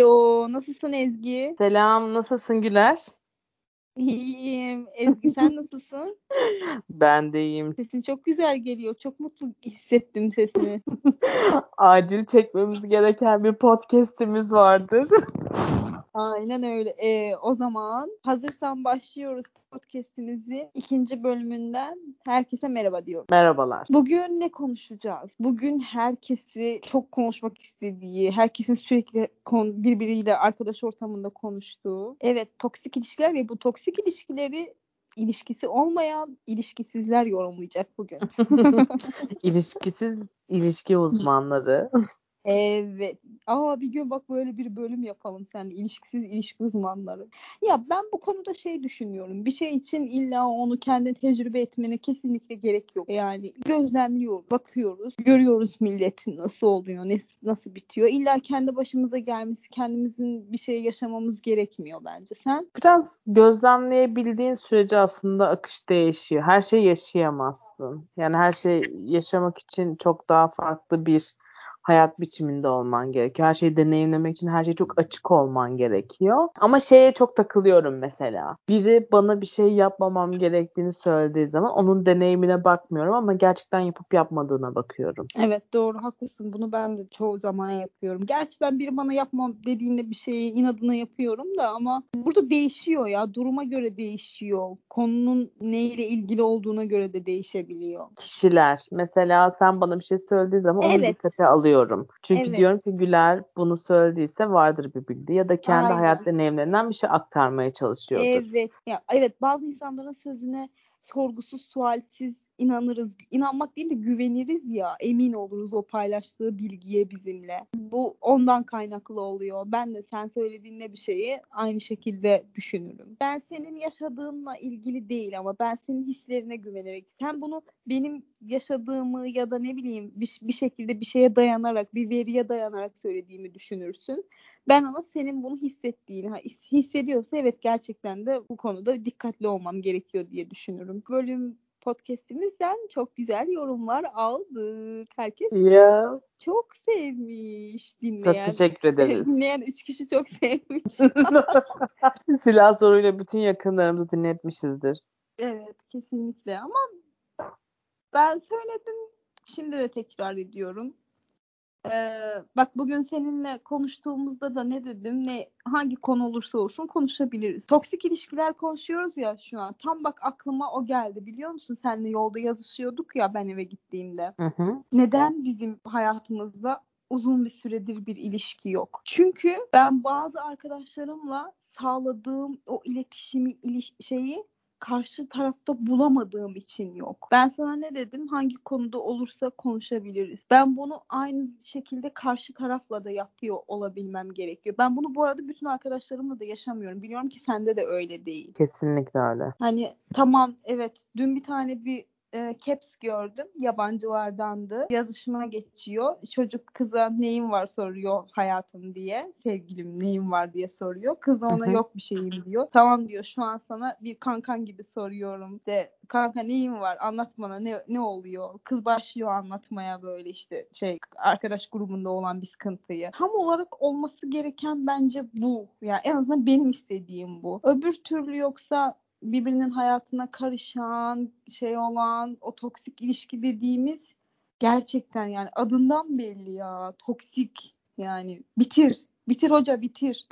Alo, nasılsın Ezgi? Selam, nasılsın Güler? İyiyim. Ezgi sen nasılsın? Ben de iyiyim. Sesin çok güzel geliyor. Çok mutlu hissettim sesini. Acil çekmemiz gereken bir podcast'imiz vardır. Aynen öyle. Ee, o zaman hazırsan başlıyoruz podcast'imizi. ikinci bölümünden herkese merhaba diyorum. Merhabalar. Bugün ne konuşacağız? Bugün herkesi çok konuşmak istediği, herkesin sürekli kon- birbiriyle arkadaş ortamında konuştuğu. Evet, toksik ilişkiler ve bu toksik ilişkileri ilişkisi olmayan ilişkisizler yorumlayacak bugün. İlişkisiz ilişki uzmanları. Evet. Aa bir gün bak böyle bir bölüm yapalım sen ilişkisiz ilişki uzmanları. Ya ben bu konuda şey düşünüyorum. Bir şey için illa onu kendi tecrübe etmene kesinlikle gerek yok. Yani gözlemliyoruz, bakıyoruz, görüyoruz milletin nasıl oluyor, nasıl bitiyor. İlla kendi başımıza gelmesi, kendimizin bir şey yaşamamız gerekmiyor bence. Sen? Biraz gözlemleyebildiğin sürece aslında akış değişiyor. Her şey yaşayamazsın. Yani her şey yaşamak için çok daha farklı bir hayat biçiminde olman gerekiyor. Her şeyi deneyimlemek için her şeye çok açık olman gerekiyor. Ama şeye çok takılıyorum mesela. Biri bana bir şey yapmamam gerektiğini söylediği zaman onun deneyimine bakmıyorum ama gerçekten yapıp yapmadığına bakıyorum. Evet doğru haklısın. Bunu ben de çoğu zaman yapıyorum. Gerçi ben biri bana yapmam dediğinde bir şeyi inadına yapıyorum da ama burada değişiyor ya. Duruma göre değişiyor. Konunun neyle ilgili olduğuna göre de değişebiliyor. Kişiler. Mesela sen bana bir şey söylediği zaman onu Evet. dikkate alıyorum. Çünkü Evet. diyorum ki Güler bunu söylediyse vardır bir bildiği ya da kendi Aynen. hayat deneyimlerinden bir şey aktarmaya çalışıyordur. Evet. Ya evet bazı insanların sözüne sorgusuz, sualsiz inanırız. İnanmak değil de güveniriz ya. Emin oluruz o paylaştığı bilgiye bizimle. Bu ondan kaynaklı oluyor. Ben de sen söylediğinde bir şeyi aynı şekilde düşünürüm. Ben senin yaşadığınla ilgili değil ama ben senin hislerine güvenerek sen bunu benim yaşadığımı ya da ne bileyim bir, bir şekilde bir şeye dayanarak, bir veriye dayanarak söylediğimi düşünürsün. Ben ama senin bunu hissettiğini, ha, his- hissediyorsa evet gerçekten de bu konuda dikkatli olmam gerekiyor diye düşünürüm. Bölüm podcastimizden çok güzel yorumlar aldık. Herkes Ya çok sevmiş çok dinleyen. teşekkür ederiz. dinleyen üç kişi çok sevmiş. Silah soruyla bütün yakınlarımızı dinletmişizdir. evet kesinlikle ama ben söyledim şimdi de tekrar ediyorum. Ee, bak bugün seninle konuştuğumuzda da ne dedim ne hangi konu olursa olsun konuşabiliriz. Toksik ilişkiler konuşuyoruz ya şu an. Tam bak aklıma o geldi biliyor musun? Seninle yolda yazışıyorduk ya ben eve gittiğimde. Hı hı. Neden bizim hayatımızda uzun bir süredir bir ilişki yok? Çünkü ben bazı arkadaşlarımla sağladığım o iletişimi iliş- şeyi karşı tarafta bulamadığım için yok. Ben sana ne dedim? Hangi konuda olursa konuşabiliriz. Ben bunu aynı şekilde karşı tarafla da yapıyor olabilmem gerekiyor. Ben bunu bu arada bütün arkadaşlarımla da yaşamıyorum. Biliyorum ki sende de öyle değil. Kesinlikle öyle. Hani tamam evet dün bir tane bir e, caps gördüm. Yabancılardandı. Yazışma geçiyor. Çocuk kıza neyin var soruyor hayatım diye. Sevgilim neyin var diye soruyor. Kız da ona yok bir şeyim diyor. Tamam diyor şu an sana bir kankan gibi soruyorum de. Kanka neyin var? Anlat bana ne, ne oluyor? Kız başlıyor anlatmaya böyle işte şey arkadaş grubunda olan bir sıkıntıyı. Tam olarak olması gereken bence bu. Yani en azından benim istediğim bu. Öbür türlü yoksa birbirinin hayatına karışan, şey olan, o toksik ilişki dediğimiz gerçekten yani adından belli ya. Toksik yani bitir. Bitir hoca bitir.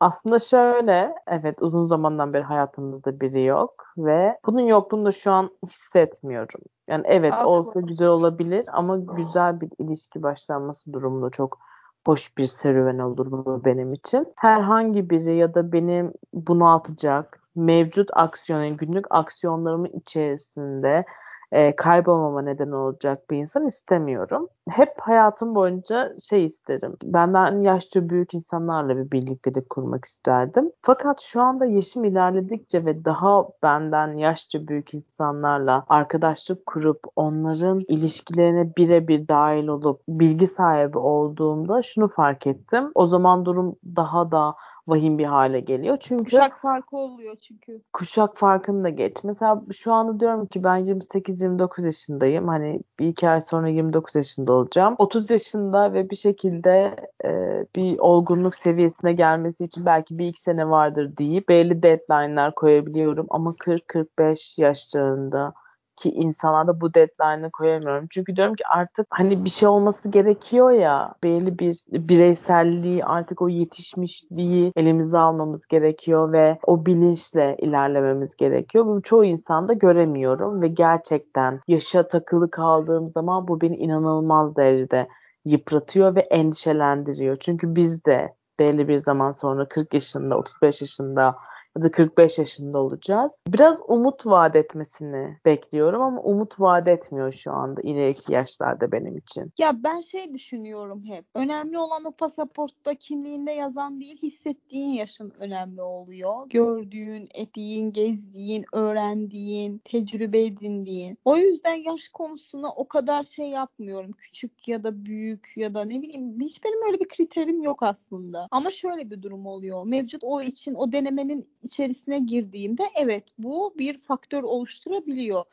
Aslında şöyle, evet uzun zamandan beri hayatımızda biri yok ve bunun yokluğunu da şu an hissetmiyorum. Yani evet Asla. olsa güzel olabilir ama güzel bir ilişki başlanması durumunda çok hoş bir serüven olur bu benim için. Herhangi biri ya da benim bunaltacak mevcut aksiyonun, günlük aksiyonlarımın içerisinde e, kaybolmama neden olacak bir insan istemiyorum. Hep hayatım boyunca şey isterim. Benden yaşça büyük insanlarla bir birliktelik kurmak isterdim. Fakat şu anda yaşım ilerledikçe ve daha benden yaşça büyük insanlarla arkadaşlık kurup onların ilişkilerine birebir dahil olup bilgi sahibi olduğumda şunu fark ettim. O zaman durum daha da vahim bir hale geliyor. Çünkü kuşak farkı oluyor çünkü. Kuşak farkını da geç. Mesela şu anda diyorum ki ben 28-29 yaşındayım. Hani bir iki ay sonra 29 yaşında olacağım. 30 yaşında ve bir şekilde e, bir olgunluk seviyesine gelmesi için belki bir iki sene vardır deyip belli deadline'lar koyabiliyorum. Ama 40-45 yaşlarında ki insanlarda bu deadline'ı koyamıyorum. Çünkü diyorum ki artık hani bir şey olması gerekiyor ya belli bir bireyselliği artık o yetişmişliği elimize almamız gerekiyor ve o bilinçle ilerlememiz gerekiyor. Bunu çoğu insanda göremiyorum ve gerçekten yaşa takılı kaldığım zaman bu beni inanılmaz derecede yıpratıyor ve endişelendiriyor. Çünkü biz de belli bir zaman sonra 40 yaşında, 35 yaşında ya da 45 yaşında olacağız. Biraz umut vaat etmesini bekliyorum ama umut vaat etmiyor şu anda ileriki yaşlarda benim için. Ya ben şey düşünüyorum hep. Önemli olan o pasaportta kimliğinde yazan değil hissettiğin yaşın önemli oluyor. Gördüğün, ettiğin, gezdiğin, öğrendiğin, tecrübe edindiğin. O yüzden yaş konusuna o kadar şey yapmıyorum. Küçük ya da büyük ya da ne bileyim hiç benim öyle bir kriterim yok aslında. Ama şöyle bir durum oluyor. Mevcut o için o denemenin içerisine girdiğimde evet bu bir faktör oluşturabiliyor.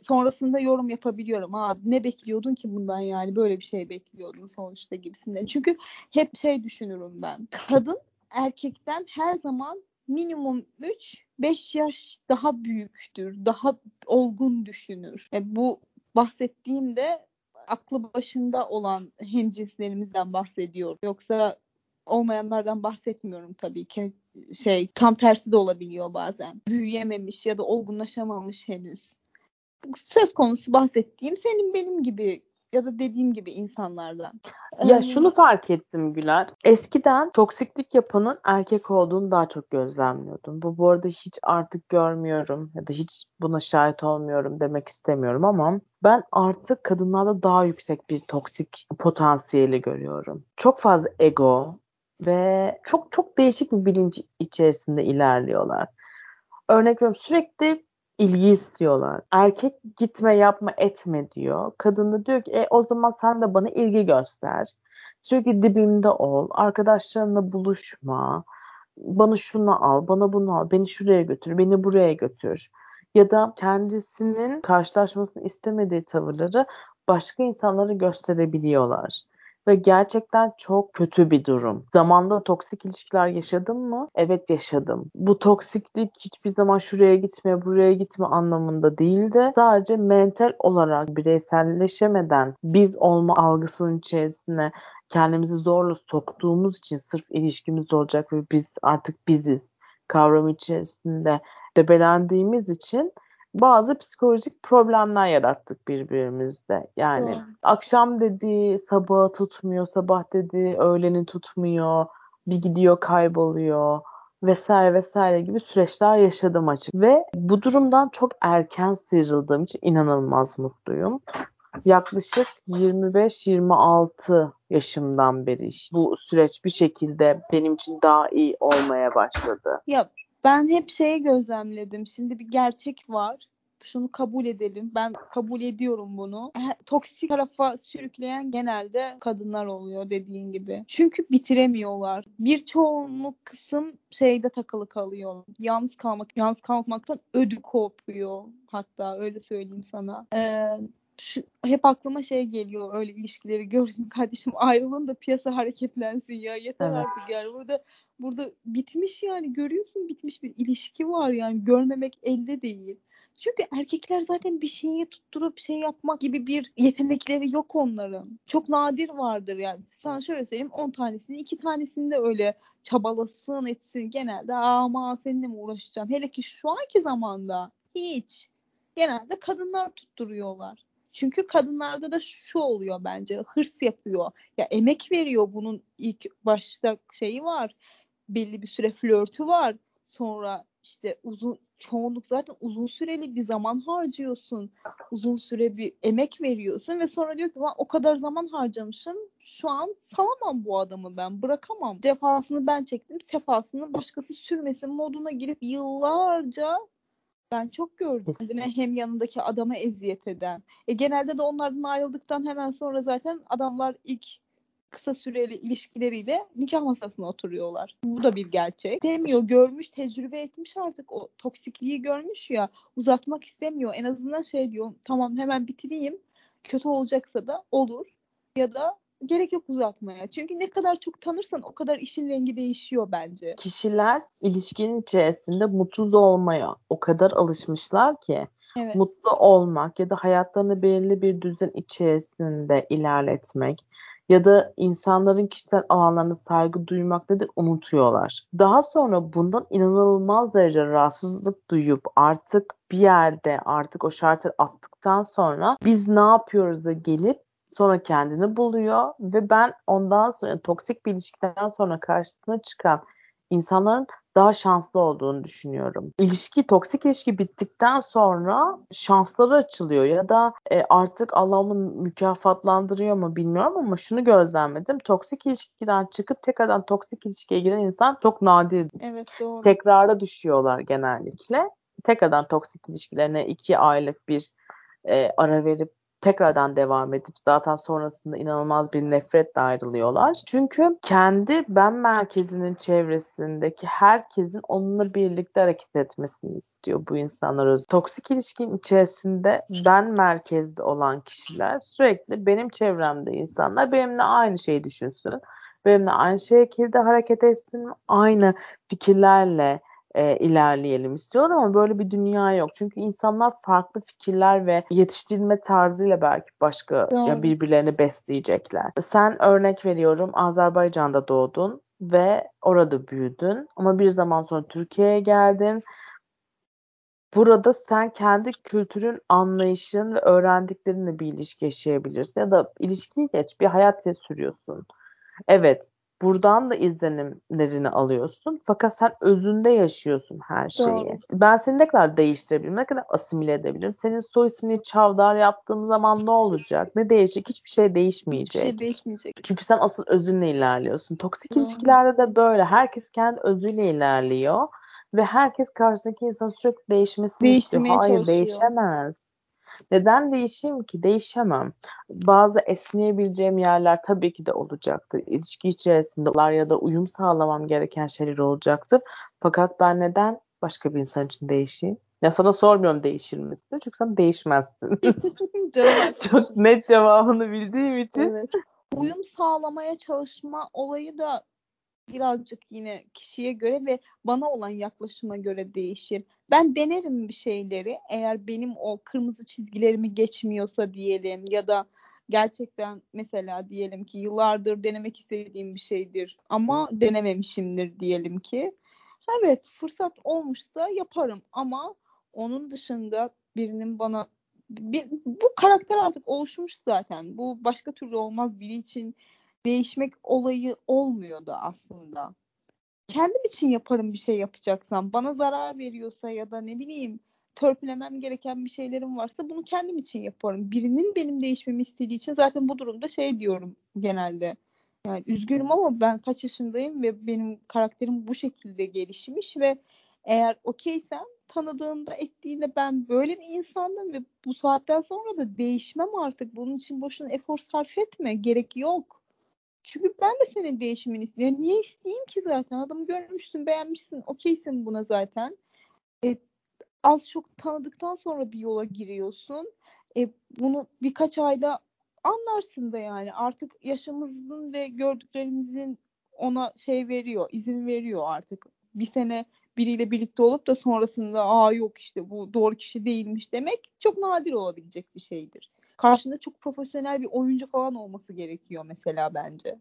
Sonrasında yorum yapabiliyorum. Ha ne bekliyordun ki bundan yani böyle bir şey bekliyordun sonuçta gibisinden. Çünkü hep şey düşünürüm ben. Kadın erkekten her zaman minimum 3-5 yaş daha büyüktür. Daha olgun düşünür. E bu bahsettiğimde aklı başında olan hemcinslerimizden bahsediyorum. Yoksa olmayanlardan bahsetmiyorum tabii ki. Şey tam tersi de olabiliyor bazen. Büyüyememiş ya da olgunlaşamamış henüz. Söz konusu bahsettiğim senin benim gibi ya da dediğim gibi insanlardan. Ya ee, şunu fark ettim Güler. Eskiden toksiklik yapanın erkek olduğunu daha çok gözlemliyordum. Bu bu arada hiç artık görmüyorum ya da hiç buna şahit olmuyorum demek istemiyorum ama ben artık kadınlarda daha yüksek bir toksik potansiyeli görüyorum. Çok fazla ego, ve çok çok değişik bir bilinç içerisinde ilerliyorlar. Örnek veriyorum sürekli ilgi istiyorlar. Erkek gitme yapma etme diyor. Kadın da diyor ki e, o zaman sen de bana ilgi göster. Sürekli dibimde ol. Arkadaşlarınla buluşma. Bana şunu al, bana bunu al. Beni şuraya götür, beni buraya götür. Ya da kendisinin karşılaşmasını istemediği tavırları başka insanlara gösterebiliyorlar ve gerçekten çok kötü bir durum. Zamanda toksik ilişkiler yaşadım mı? Evet yaşadım. Bu toksiklik hiçbir zaman şuraya gitme, buraya gitme anlamında değil de sadece mental olarak bireyselleşemeden biz olma algısının içerisine kendimizi zorla soktuğumuz için sırf ilişkimiz olacak ve biz artık biziz kavramı içerisinde debelendiğimiz için bazı psikolojik problemler yarattık birbirimizde. Yani Doğru. akşam dediği sabahı tutmuyor, sabah dediği öğleni tutmuyor, bir gidiyor kayboluyor vesaire vesaire gibi süreçler yaşadım açık. Ve bu durumdan çok erken sıyrıldığım için inanılmaz mutluyum. Yaklaşık 25-26 yaşımdan beri işte bu süreç bir şekilde benim için daha iyi olmaya başladı. Ya ben hep şeyi gözlemledim. Şimdi bir gerçek var. Şunu kabul edelim. Ben kabul ediyorum bunu. Toksik tarafa sürükleyen genelde kadınlar oluyor dediğin gibi. Çünkü bitiremiyorlar. Bir çoğunluk kısım şeyde takılı kalıyor. Yalnız kalmak, yalnız kalmaktan ödü kopuyor. Hatta öyle söyleyeyim sana. Ee, şu, hep aklıma şey geliyor öyle ilişkileri görsün kardeşim ayrılın da piyasa hareketlensin ya yeter evet. artık yani burada burada bitmiş yani görüyorsun bitmiş bir ilişki var yani görmemek elde değil. Çünkü erkekler zaten bir şeyi tutturup şey yapmak gibi bir yetenekleri yok onların. Çok nadir vardır yani. Sana şöyle söyleyeyim 10 tanesini 2 tanesini de öyle çabalasın etsin genelde ama seninle mi uğraşacağım. Hele ki şu anki zamanda hiç. Genelde kadınlar tutturuyorlar. Çünkü kadınlarda da şu oluyor bence hırs yapıyor. Ya emek veriyor bunun ilk başta şeyi var. Belli bir süre flörtü var. Sonra işte uzun çoğunluk zaten uzun süreli bir zaman harcıyorsun. Uzun süre bir emek veriyorsun ve sonra diyor ki o kadar zaman harcamışım. Şu an salamam bu adamı ben. Bırakamam. Cefasını ben çektim. Sefasını başkası sürmesin moduna girip yıllarca ben çok gördüm. Kendine hem yanındaki adama eziyet eden. E genelde de onlardan ayrıldıktan hemen sonra zaten adamlar ilk kısa süreli ilişkileriyle nikah masasına oturuyorlar. Bu da bir gerçek. Demiyor, görmüş, tecrübe etmiş artık o toksikliği görmüş ya uzatmak istemiyor. En azından şey diyor tamam hemen bitireyim. Kötü olacaksa da olur. Ya da gerek yok uzatmaya. Çünkü ne kadar çok tanırsan o kadar işin rengi değişiyor bence. Kişiler ilişkinin içerisinde mutsuz olmaya o kadar alışmışlar ki evet. mutlu olmak ya da hayatlarını belirli bir düzen içerisinde ilerletmek ya da insanların kişisel alanlarına saygı duymak nedir unutuyorlar. Daha sonra bundan inanılmaz derece rahatsızlık duyup artık bir yerde artık o şartı attıktan sonra biz ne yapıyoruz da gelip sonra kendini buluyor ve ben ondan sonra toksik bir ilişkiden sonra karşısına çıkan insanların daha şanslı olduğunu düşünüyorum. İlişki, toksik ilişki bittikten sonra şansları açılıyor ya da e, artık Allah onu mükafatlandırıyor mu bilmiyorum ama şunu gözlemledim. Toksik ilişkiden çıkıp tekrardan toksik ilişkiye giren insan çok nadir. Evet doğru. Tekrara düşüyorlar genellikle. Tekrardan toksik ilişkilerine iki aylık bir e, ara verip tekrardan devam edip zaten sonrasında inanılmaz bir nefretle ayrılıyorlar. Çünkü kendi ben merkezinin çevresindeki herkesin onunla birlikte hareket etmesini istiyor bu insanlar. Toksik ilişkinin içerisinde ben merkezde olan kişiler sürekli benim çevremde insanlar benimle aynı şeyi düşünsün. Benimle aynı şekilde hareket etsin, aynı fikirlerle e, ilerleyelim istiyorlar ama böyle bir dünya yok. Çünkü insanlar farklı fikirler ve yetiştirilme tarzıyla belki başka ya birbirlerini besleyecekler. Sen örnek veriyorum Azerbaycan'da doğdun ve orada büyüdün ama bir zaman sonra Türkiye'ye geldin. Burada sen kendi kültürün, anlayışın ve öğrendiklerinle bir ilişki yaşayabilirsin ya da ilişkiyi geç bir hayat sürüyorsun. Evet buradan da izlenimlerini alıyorsun. Fakat sen özünde yaşıyorsun her şeyi. Doğru. Ben seni ne kadar değiştirebilirim, ne kadar asimile edebilirim. Senin soy ismini Çavdar yaptığım zaman ne olacak? Ne değişecek? Hiçbir şey değişmeyecek. Hiçbir şey değişmeyecek. Çünkü sen asıl özünle ilerliyorsun. Toksik Doğru. ilişkilerde de böyle. Herkes kendi özüyle ilerliyor. Ve herkes karşıdaki insan sürekli değişmesini istiyor. Hayır çalışıyor. değişemez. Neden değişeyim ki? Değişemem. Bazı esneyebileceğim yerler tabii ki de olacaktır. İlişki içerisinde ya da uyum sağlamam gereken şeyler olacaktır. Fakat ben neden başka bir insan için değişeyim? Ya sana sormuyorum değişir misin? Çünkü sen değişmezsin. Çok net cevabını bildiğim için. Evet. Uyum sağlamaya çalışma olayı da birazcık yine kişiye göre ve bana olan yaklaşıma göre değişir. Ben denerim bir şeyleri eğer benim o kırmızı çizgilerimi geçmiyorsa diyelim ya da gerçekten mesela diyelim ki yıllardır denemek istediğim bir şeydir ama denememişimdir diyelim ki. Evet fırsat olmuşsa yaparım ama onun dışında birinin bana bir, bu karakter artık oluşmuş zaten. Bu başka türlü olmaz biri için değişmek olayı olmuyordu aslında. Kendim için yaparım bir şey yapacaksam. Bana zarar veriyorsa ya da ne bileyim törpülemem gereken bir şeylerim varsa bunu kendim için yaparım. Birinin benim değişmemi istediği için zaten bu durumda şey diyorum genelde. Yani üzgünüm ama ben kaç yaşındayım ve benim karakterim bu şekilde gelişmiş ve eğer okeysen tanıdığında ettiğinde ben böyle bir insandım ve bu saatten sonra da değişmem artık. Bunun için boşuna efor sarf etme. Gerek yok. Çünkü ben de senin değişimini istiyorum. Niye isteyeyim ki zaten? Adamı görmüşsün, beğenmişsin, okeysin buna zaten. E, az çok tanıdıktan sonra bir yola giriyorsun. E, bunu birkaç ayda anlarsın da yani. Artık yaşımızın ve gördüklerimizin ona şey veriyor, izin veriyor artık. Bir sene biriyle birlikte olup da sonrasında aa yok işte bu doğru kişi değilmiş demek çok nadir olabilecek bir şeydir karşında çok profesyonel bir oyuncu falan olması gerekiyor mesela bence.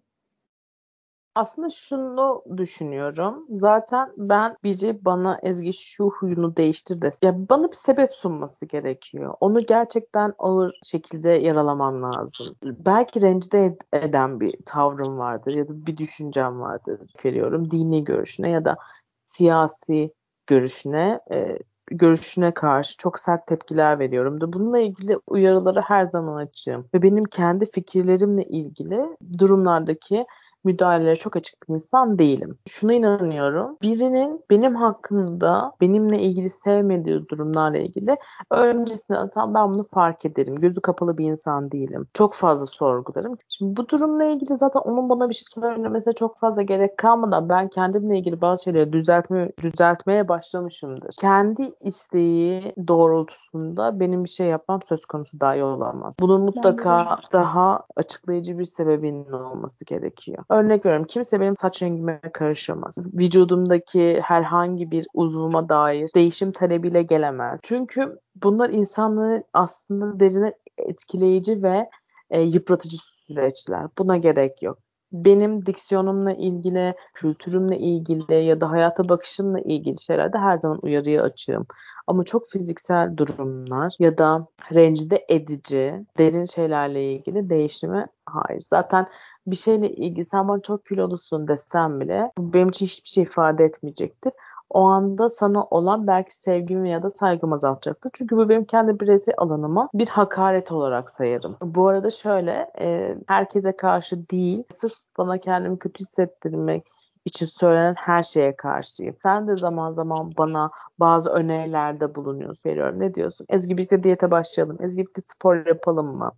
Aslında şunu düşünüyorum. Zaten ben biri bana Ezgi şu huyunu değiştir desin. Ya bana bir sebep sunması gerekiyor. Onu gerçekten ağır şekilde yaralamam lazım. Belki rencide eden bir tavrım vardır ya da bir düşüncem vardır. Veriyorum dini görüşüne ya da siyasi görüşüne e, görüşüne karşı çok sert tepkiler veriyorum da bununla ilgili uyarıları her zaman açığım. Ve benim kendi fikirlerimle ilgili durumlardaki müdahalelere çok açık bir insan değilim. Şuna inanıyorum. Birinin benim hakkımda benimle ilgili sevmediği durumlarla ilgili öncesinde tam ben bunu fark ederim. Gözü kapalı bir insan değilim. Çok fazla sorgularım. Şimdi bu durumla ilgili zaten onun bana bir şey söylemesine çok fazla gerek kalmadan ben kendimle ilgili bazı şeyleri düzeltme, düzeltmeye başlamışımdır. Kendi isteği doğrultusunda benim bir şey yapmam söz konusu dahi olamaz. Bunun mutlaka daha açıklayıcı bir sebebinin olması gerekiyor. Örnek veriyorum kimse benim saç rengime karışamaz. Vücudumdaki herhangi bir uzvuma dair değişim talebiyle gelemez. Çünkü bunlar insanları aslında derine etkileyici ve e, yıpratıcı süreçler. Buna gerek yok benim diksiyonumla ilgili, kültürümle ilgili ya da hayata bakışımla ilgili şeylerde her zaman uyarıya açığım. Ama çok fiziksel durumlar ya da rencide edici, derin şeylerle ilgili değişimi hayır. Zaten bir şeyle ilgili sen bana çok kilolusun desem bile bu benim için hiçbir şey ifade etmeyecektir o anda sana olan belki sevgimi ya da saygımı azaltacaktır. Çünkü bu benim kendi bireysel alanıma bir hakaret olarak sayarım. Bu arada şöyle e, herkese karşı değil sırf bana kendimi kötü hissettirmek için söylenen her şeye karşıyım. Sen de zaman zaman bana bazı önerilerde bulunuyorsun. Veriyorum. Ne diyorsun? Ezgi birlikte diyete başlayalım. Ezgi birlikte spor yapalım mı?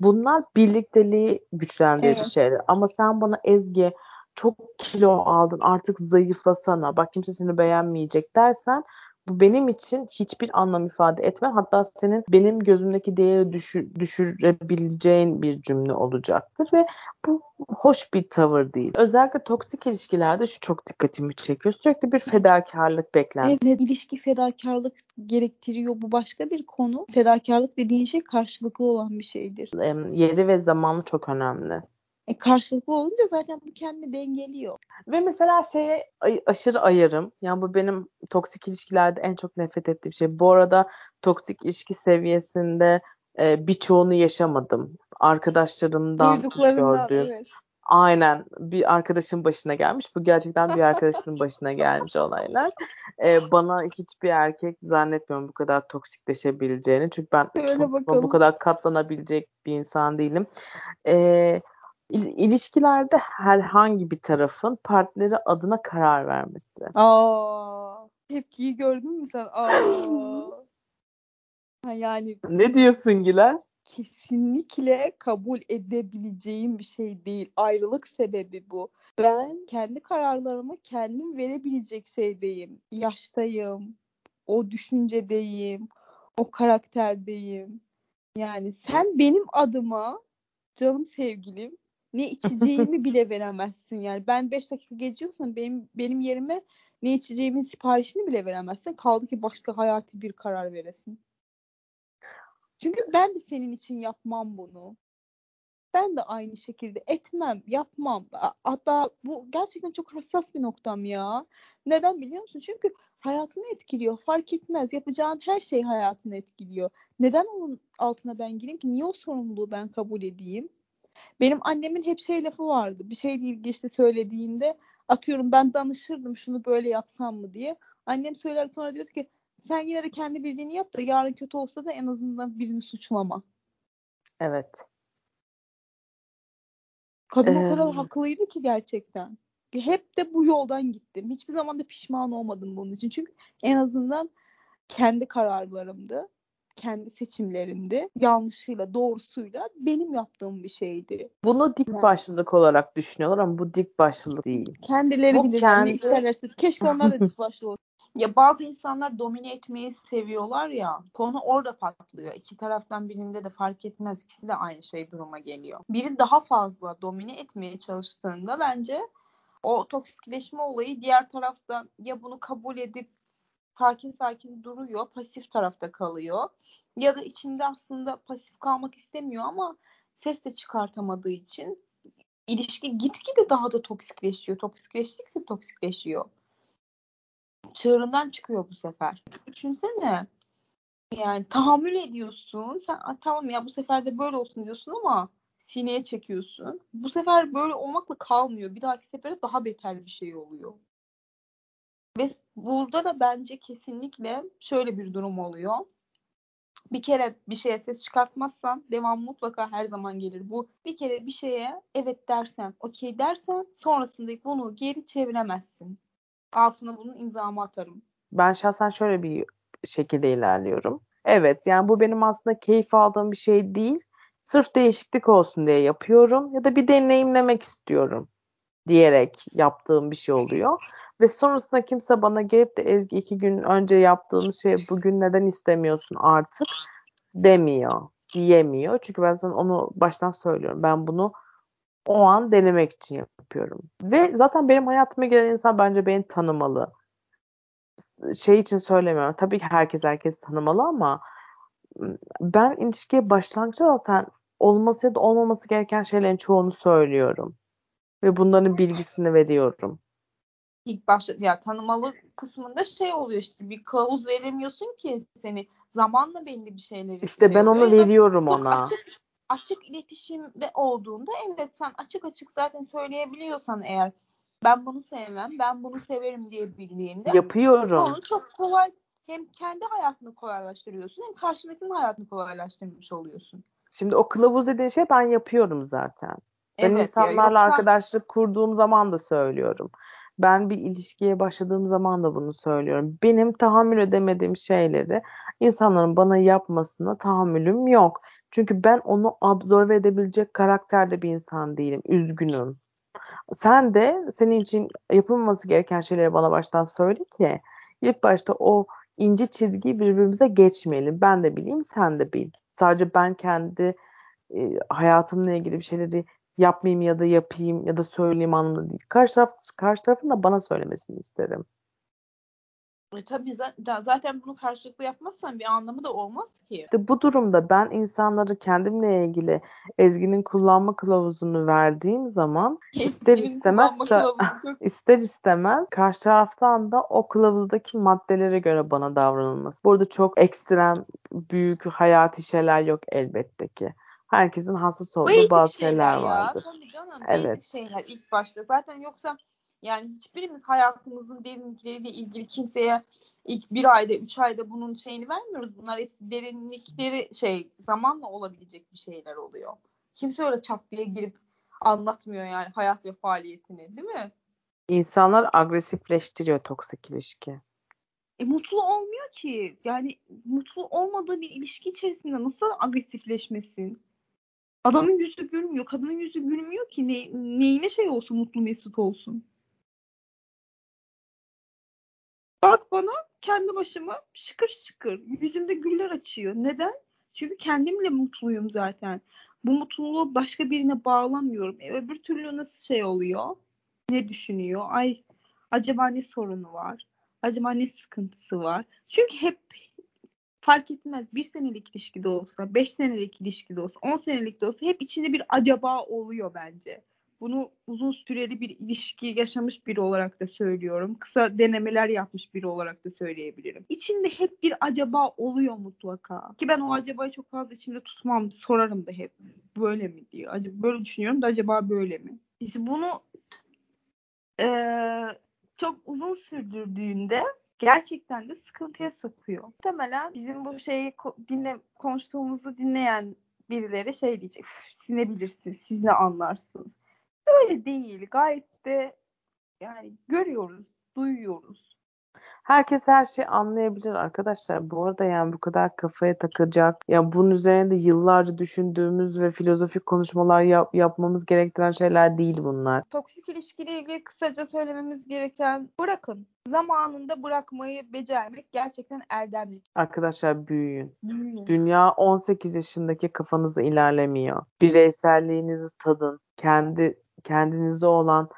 Bunlar birlikteliği güçlendirici evet. şeyler. Ama sen bana Ezgi çok kilo aldın artık zayıflasana bak kimse seni beğenmeyecek dersen bu benim için hiçbir anlam ifade etmez. Hatta senin benim gözümdeki değeri düşür, düşürebileceğin bir cümle olacaktır ve bu hoş bir tavır değil. Özellikle toksik ilişkilerde şu çok dikkatimi çekiyor. Sürekli bir fedakarlık beklenti. Evet, ilişki fedakarlık gerektiriyor. Bu başka bir konu. Fedakarlık dediğin şey karşılıklı olan bir şeydir. Yeri ve zamanı çok önemli. E karşılıklı olunca zaten bu kendini dengeliyor. Ve mesela şeye aşırı ayarım. Yani bu benim toksik ilişkilerde en çok nefret ettiğim şey. Bu arada toksik ilişki seviyesinde e, birçoğunu yaşamadım. Arkadaşlarımdan gördüğüm. Evet. Aynen bir arkadaşın başına gelmiş. Bu gerçekten bir arkadaşının başına gelmiş olaylar. Ee, bana hiçbir erkek zannetmiyorum bu kadar toksikleşebileceğini. Çünkü ben bu kadar katlanabilecek bir insan değilim. Ee, ilişkilerde herhangi bir tarafın partneri adına karar vermesi. Aa, tepkiyi gördün mü sen? Aa. yani ne diyorsun Güler? Kesinlikle kabul edebileceğim bir şey değil. Ayrılık sebebi bu. Ben kendi kararlarımı kendim verebilecek şeydeyim. Yaştayım. O düşüncedeyim. O karakterdeyim. Yani sen benim adıma canım sevgilim ne içeceğimi bile veremezsin yani. Ben 5 dakika geçiyorsam benim benim yerime ne içeceğimin siparişini bile veremezsin. Kaldı ki başka hayati bir karar veresin. Çünkü ben de senin için yapmam bunu. Ben de aynı şekilde etmem, yapmam. Hatta bu gerçekten çok hassas bir noktam ya. Neden biliyor musun? Çünkü hayatını etkiliyor. Fark etmez. Yapacağın her şey hayatını etkiliyor. Neden onun altına ben gireyim ki? Niye o sorumluluğu ben kabul edeyim? Benim annemin hep şey lafı vardı. Bir şeyle ilgili işte söylediğinde atıyorum ben danışırdım şunu böyle yapsam mı diye. Annem söyler sonra diyordu ki sen yine de kendi bildiğini yap da yarın kötü olsa da en azından birini suçlama. Evet. Kadın ee... o kadar haklıydı ki gerçekten. Hep de bu yoldan gittim. Hiçbir zaman da pişman olmadım bunun için. Çünkü en azından kendi kararlarımdı kendi seçimlerimdi. Yanlışıyla, doğrusuyla benim yaptığım bir şeydi. Bunu dik yani. başlılık olarak düşünüyorlar ama bu dik başlılık değil. Kendileri bu bilirler kendi... ne isterlerse. Keşke onlar da dik başlı olsun. Ya bazı insanlar domine etmeyi seviyorlar ya. Konu orada patlıyor. İki taraftan birinde de fark etmez. İkisi de aynı şey duruma geliyor. Biri daha fazla domine etmeye çalıştığında bence o toksikleşme olayı diğer tarafta ya bunu kabul edip sakin sakin duruyor, pasif tarafta kalıyor. Ya da içinde aslında pasif kalmak istemiyor ama ses de çıkartamadığı için ilişki gitgide daha da toksikleşiyor. Toksikleştikçe toksikleşiyor. Çığırından çıkıyor bu sefer. Düşünsene. Yani tahammül ediyorsun. Sen tamam ya bu sefer de böyle olsun diyorsun ama sineye çekiyorsun. Bu sefer böyle olmakla kalmıyor. Bir dahaki sefere daha beter bir şey oluyor. Ve burada da bence kesinlikle şöyle bir durum oluyor. bir kere bir şeye ses çıkartmazsan devam mutlaka her zaman gelir. Bu bir kere bir şeye evet dersen, okey dersen sonrasında bunu geri çeviremezsin. Altına bunun imzamı atarım. Ben şahsen şöyle bir şekilde ilerliyorum. Evet yani bu benim aslında keyif aldığım bir şey değil. Sırf değişiklik olsun diye yapıyorum ya da bir deneyimlemek istiyorum diyerek yaptığım bir şey oluyor. Ve sonrasında kimse bana gelip de Ezgi iki gün önce yaptığın şey bugün neden istemiyorsun artık demiyor, diyemiyor. Çünkü ben sana onu baştan söylüyorum. Ben bunu o an denemek için yapıyorum. Ve zaten benim hayatıma gelen insan bence beni tanımalı. Şey için söylemiyorum. Tabii ki herkes herkes tanımalı ama ben ilişkiye başlangıçta zaten olması ya da olmaması gereken şeylerin çoğunu söylüyorum. Ve bunların bilgisini veriyorum ilk başta ya tanımalı kısmında şey oluyor işte bir kılavuz veremiyorsun ki seni zamanla belli bir şeyleri İşte ben onu veriyorum ona. Açık, açık iletişimde olduğunda evet sen açık açık zaten söyleyebiliyorsan eğer ben bunu sevmem, ben bunu severim diye bildiğinde yapıyorum. Onu çok kolay hem kendi hayatını kolaylaştırıyorsun hem karşındakinin hayatını kolaylaştırmış oluyorsun. Şimdi o kılavuz dediğin şey ben yapıyorum zaten. Ben evet, insanlarla yoksa... arkadaşlık kurduğum zaman da söylüyorum. Ben bir ilişkiye başladığım zaman da bunu söylüyorum. Benim tahammül edemediğim şeyleri insanların bana yapmasına tahammülüm yok. Çünkü ben onu absorbe edebilecek karakterde bir insan değilim. Üzgünüm. Sen de senin için yapılması gereken şeyleri bana baştan söyle ki ilk başta o ince çizgiyi birbirimize geçmeyelim. Ben de bileyim, sen de bil. Sadece ben kendi e, hayatımla ilgili bir şeyleri yapmayayım ya da yapayım ya da söyleyeyim anlamında değil. Karşı taraf karşı tarafın da bana söylemesini isterim. E, tabii zaten bunu karşılıklı yapmazsan bir anlamı da olmaz ki. İşte bu durumda ben insanları kendimle ilgili Ezgi'nin kullanma kılavuzunu verdiğim zaman ister istemez ister istemez karşı taraftan da o kılavuzdaki maddelere göre bana davranılması. Burada çok ekstrem büyük hayati şeyler yok elbette ki herkesin hassas olduğu basic bazı şeyler, şeyler vardır. Ya, tabii canım. Evet. Basic şeyler ilk başta. Zaten yoksa yani hiçbirimiz hayatımızın derinlikleriyle ilgili kimseye ilk bir ayda, üç ayda bunun şeyini vermiyoruz. Bunlar hepsi derinlikleri şey zamanla olabilecek bir şeyler oluyor. Kimse öyle çat diye girip anlatmıyor yani hayat ve faaliyetini değil mi? İnsanlar agresifleştiriyor toksik ilişki. E, mutlu olmuyor ki. Yani mutlu olmadığı bir ilişki içerisinde nasıl agresifleşmesin? Adamın yüzü gülmüyor. Kadının yüzü gülmüyor ki. Ne, neyine şey olsun mutlu mesut olsun. Bak bana kendi başıma şıkır şıkır. Yüzümde güller açıyor. Neden? Çünkü kendimle mutluyum zaten. Bu mutluluğu başka birine bağlamıyorum. E, öbür türlü nasıl şey oluyor? Ne düşünüyor? Ay acaba ne sorunu var? Acaba ne sıkıntısı var? Çünkü hep fark etmez bir senelik ilişkide olsa, beş senelik ilişkide olsa, on senelik de olsa hep içinde bir acaba oluyor bence. Bunu uzun süreli bir ilişki yaşamış biri olarak da söylüyorum. Kısa denemeler yapmış biri olarak da söyleyebilirim. İçinde hep bir acaba oluyor mutlaka. Ki ben o acabayı çok fazla içimde tutmam. Sorarım da hep. Böyle mi diye. Böyle düşünüyorum da acaba böyle mi? İşte bunu ee, çok uzun sürdürdüğünde gerçekten de sıkıntıya sokuyor. Muhtemelen bizim bu şeyi dinle konuştuğumuzu dinleyen birileri şey diyecek. Sinebilirsin, siz ne anlarsınız. Öyle değil. Gayet de yani görüyoruz, duyuyoruz herkes her şeyi anlayabilir arkadaşlar. Bu arada yani bu kadar kafaya takacak. Ya bunun üzerinde yıllarca düşündüğümüz ve filozofik konuşmalar yap, yapmamız gerektiren şeyler değil bunlar. Toksik ilişkiyle ilgili kısaca söylememiz gereken bırakın. Zamanında bırakmayı becermek gerçekten erdemlik. Arkadaşlar büyüyün. büyüyün. Dünya 18 yaşındaki kafanızda ilerlemiyor. Bireyselliğinizi tadın. Kendi kendinizde olan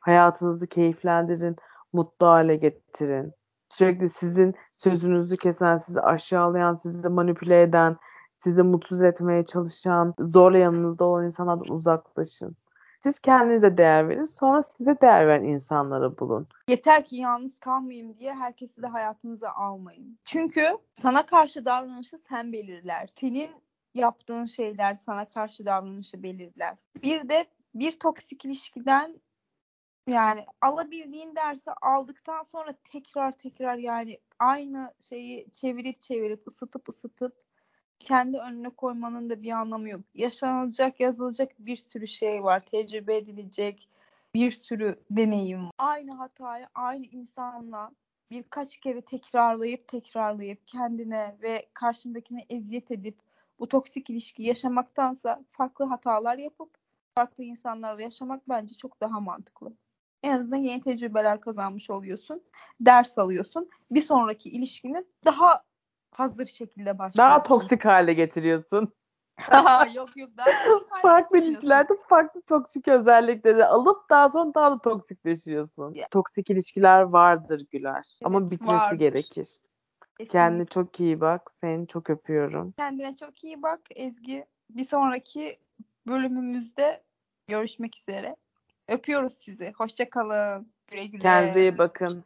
hayatınızı keyiflendirin, mutlu hale getirin sürekli sizin sözünüzü kesen, sizi aşağılayan, sizi manipüle eden, sizi mutsuz etmeye çalışan, zorla yanınızda olan insanlardan uzaklaşın. Siz kendinize değer verin. Sonra size değer veren insanları bulun. Yeter ki yalnız kalmayayım diye herkesi de hayatınıza almayın. Çünkü sana karşı davranışı sen belirler. Senin yaptığın şeyler sana karşı davranışı belirler. Bir de bir toksik ilişkiden yani alabildiğin dersi aldıktan sonra tekrar tekrar yani aynı şeyi çevirip çevirip ısıtıp ısıtıp kendi önüne koymanın da bir anlamı yok. Yaşanılacak, yazılacak bir sürü şey var. Tecrübe edilecek bir sürü deneyim var. Aynı hatayı aynı insanla birkaç kere tekrarlayıp tekrarlayıp kendine ve karşındakine eziyet edip bu toksik ilişki yaşamaktansa farklı hatalar yapıp farklı insanlarla yaşamak bence çok daha mantıklı. En azından yeni tecrübeler kazanmış oluyorsun. Ders alıyorsun. Bir sonraki ilişkini daha hazır şekilde başlıyorsun. Daha toksik hale getiriyorsun. yok yok daha farklı ilişkilerde farklı toksik özellikleri alıp daha sonra daha da toksikleşiyorsun. Ya. Toksik ilişkiler vardır Güler. Ama bitmesi vardır. gerekir. Kesinlikle. Kendine çok iyi bak. Seni çok öpüyorum. Kendine çok iyi bak Ezgi. Bir sonraki bölümümüzde görüşmek üzere. Öpüyoruz sizi. Hoşça kalın. Güle güle. Kendinize iyi bakın.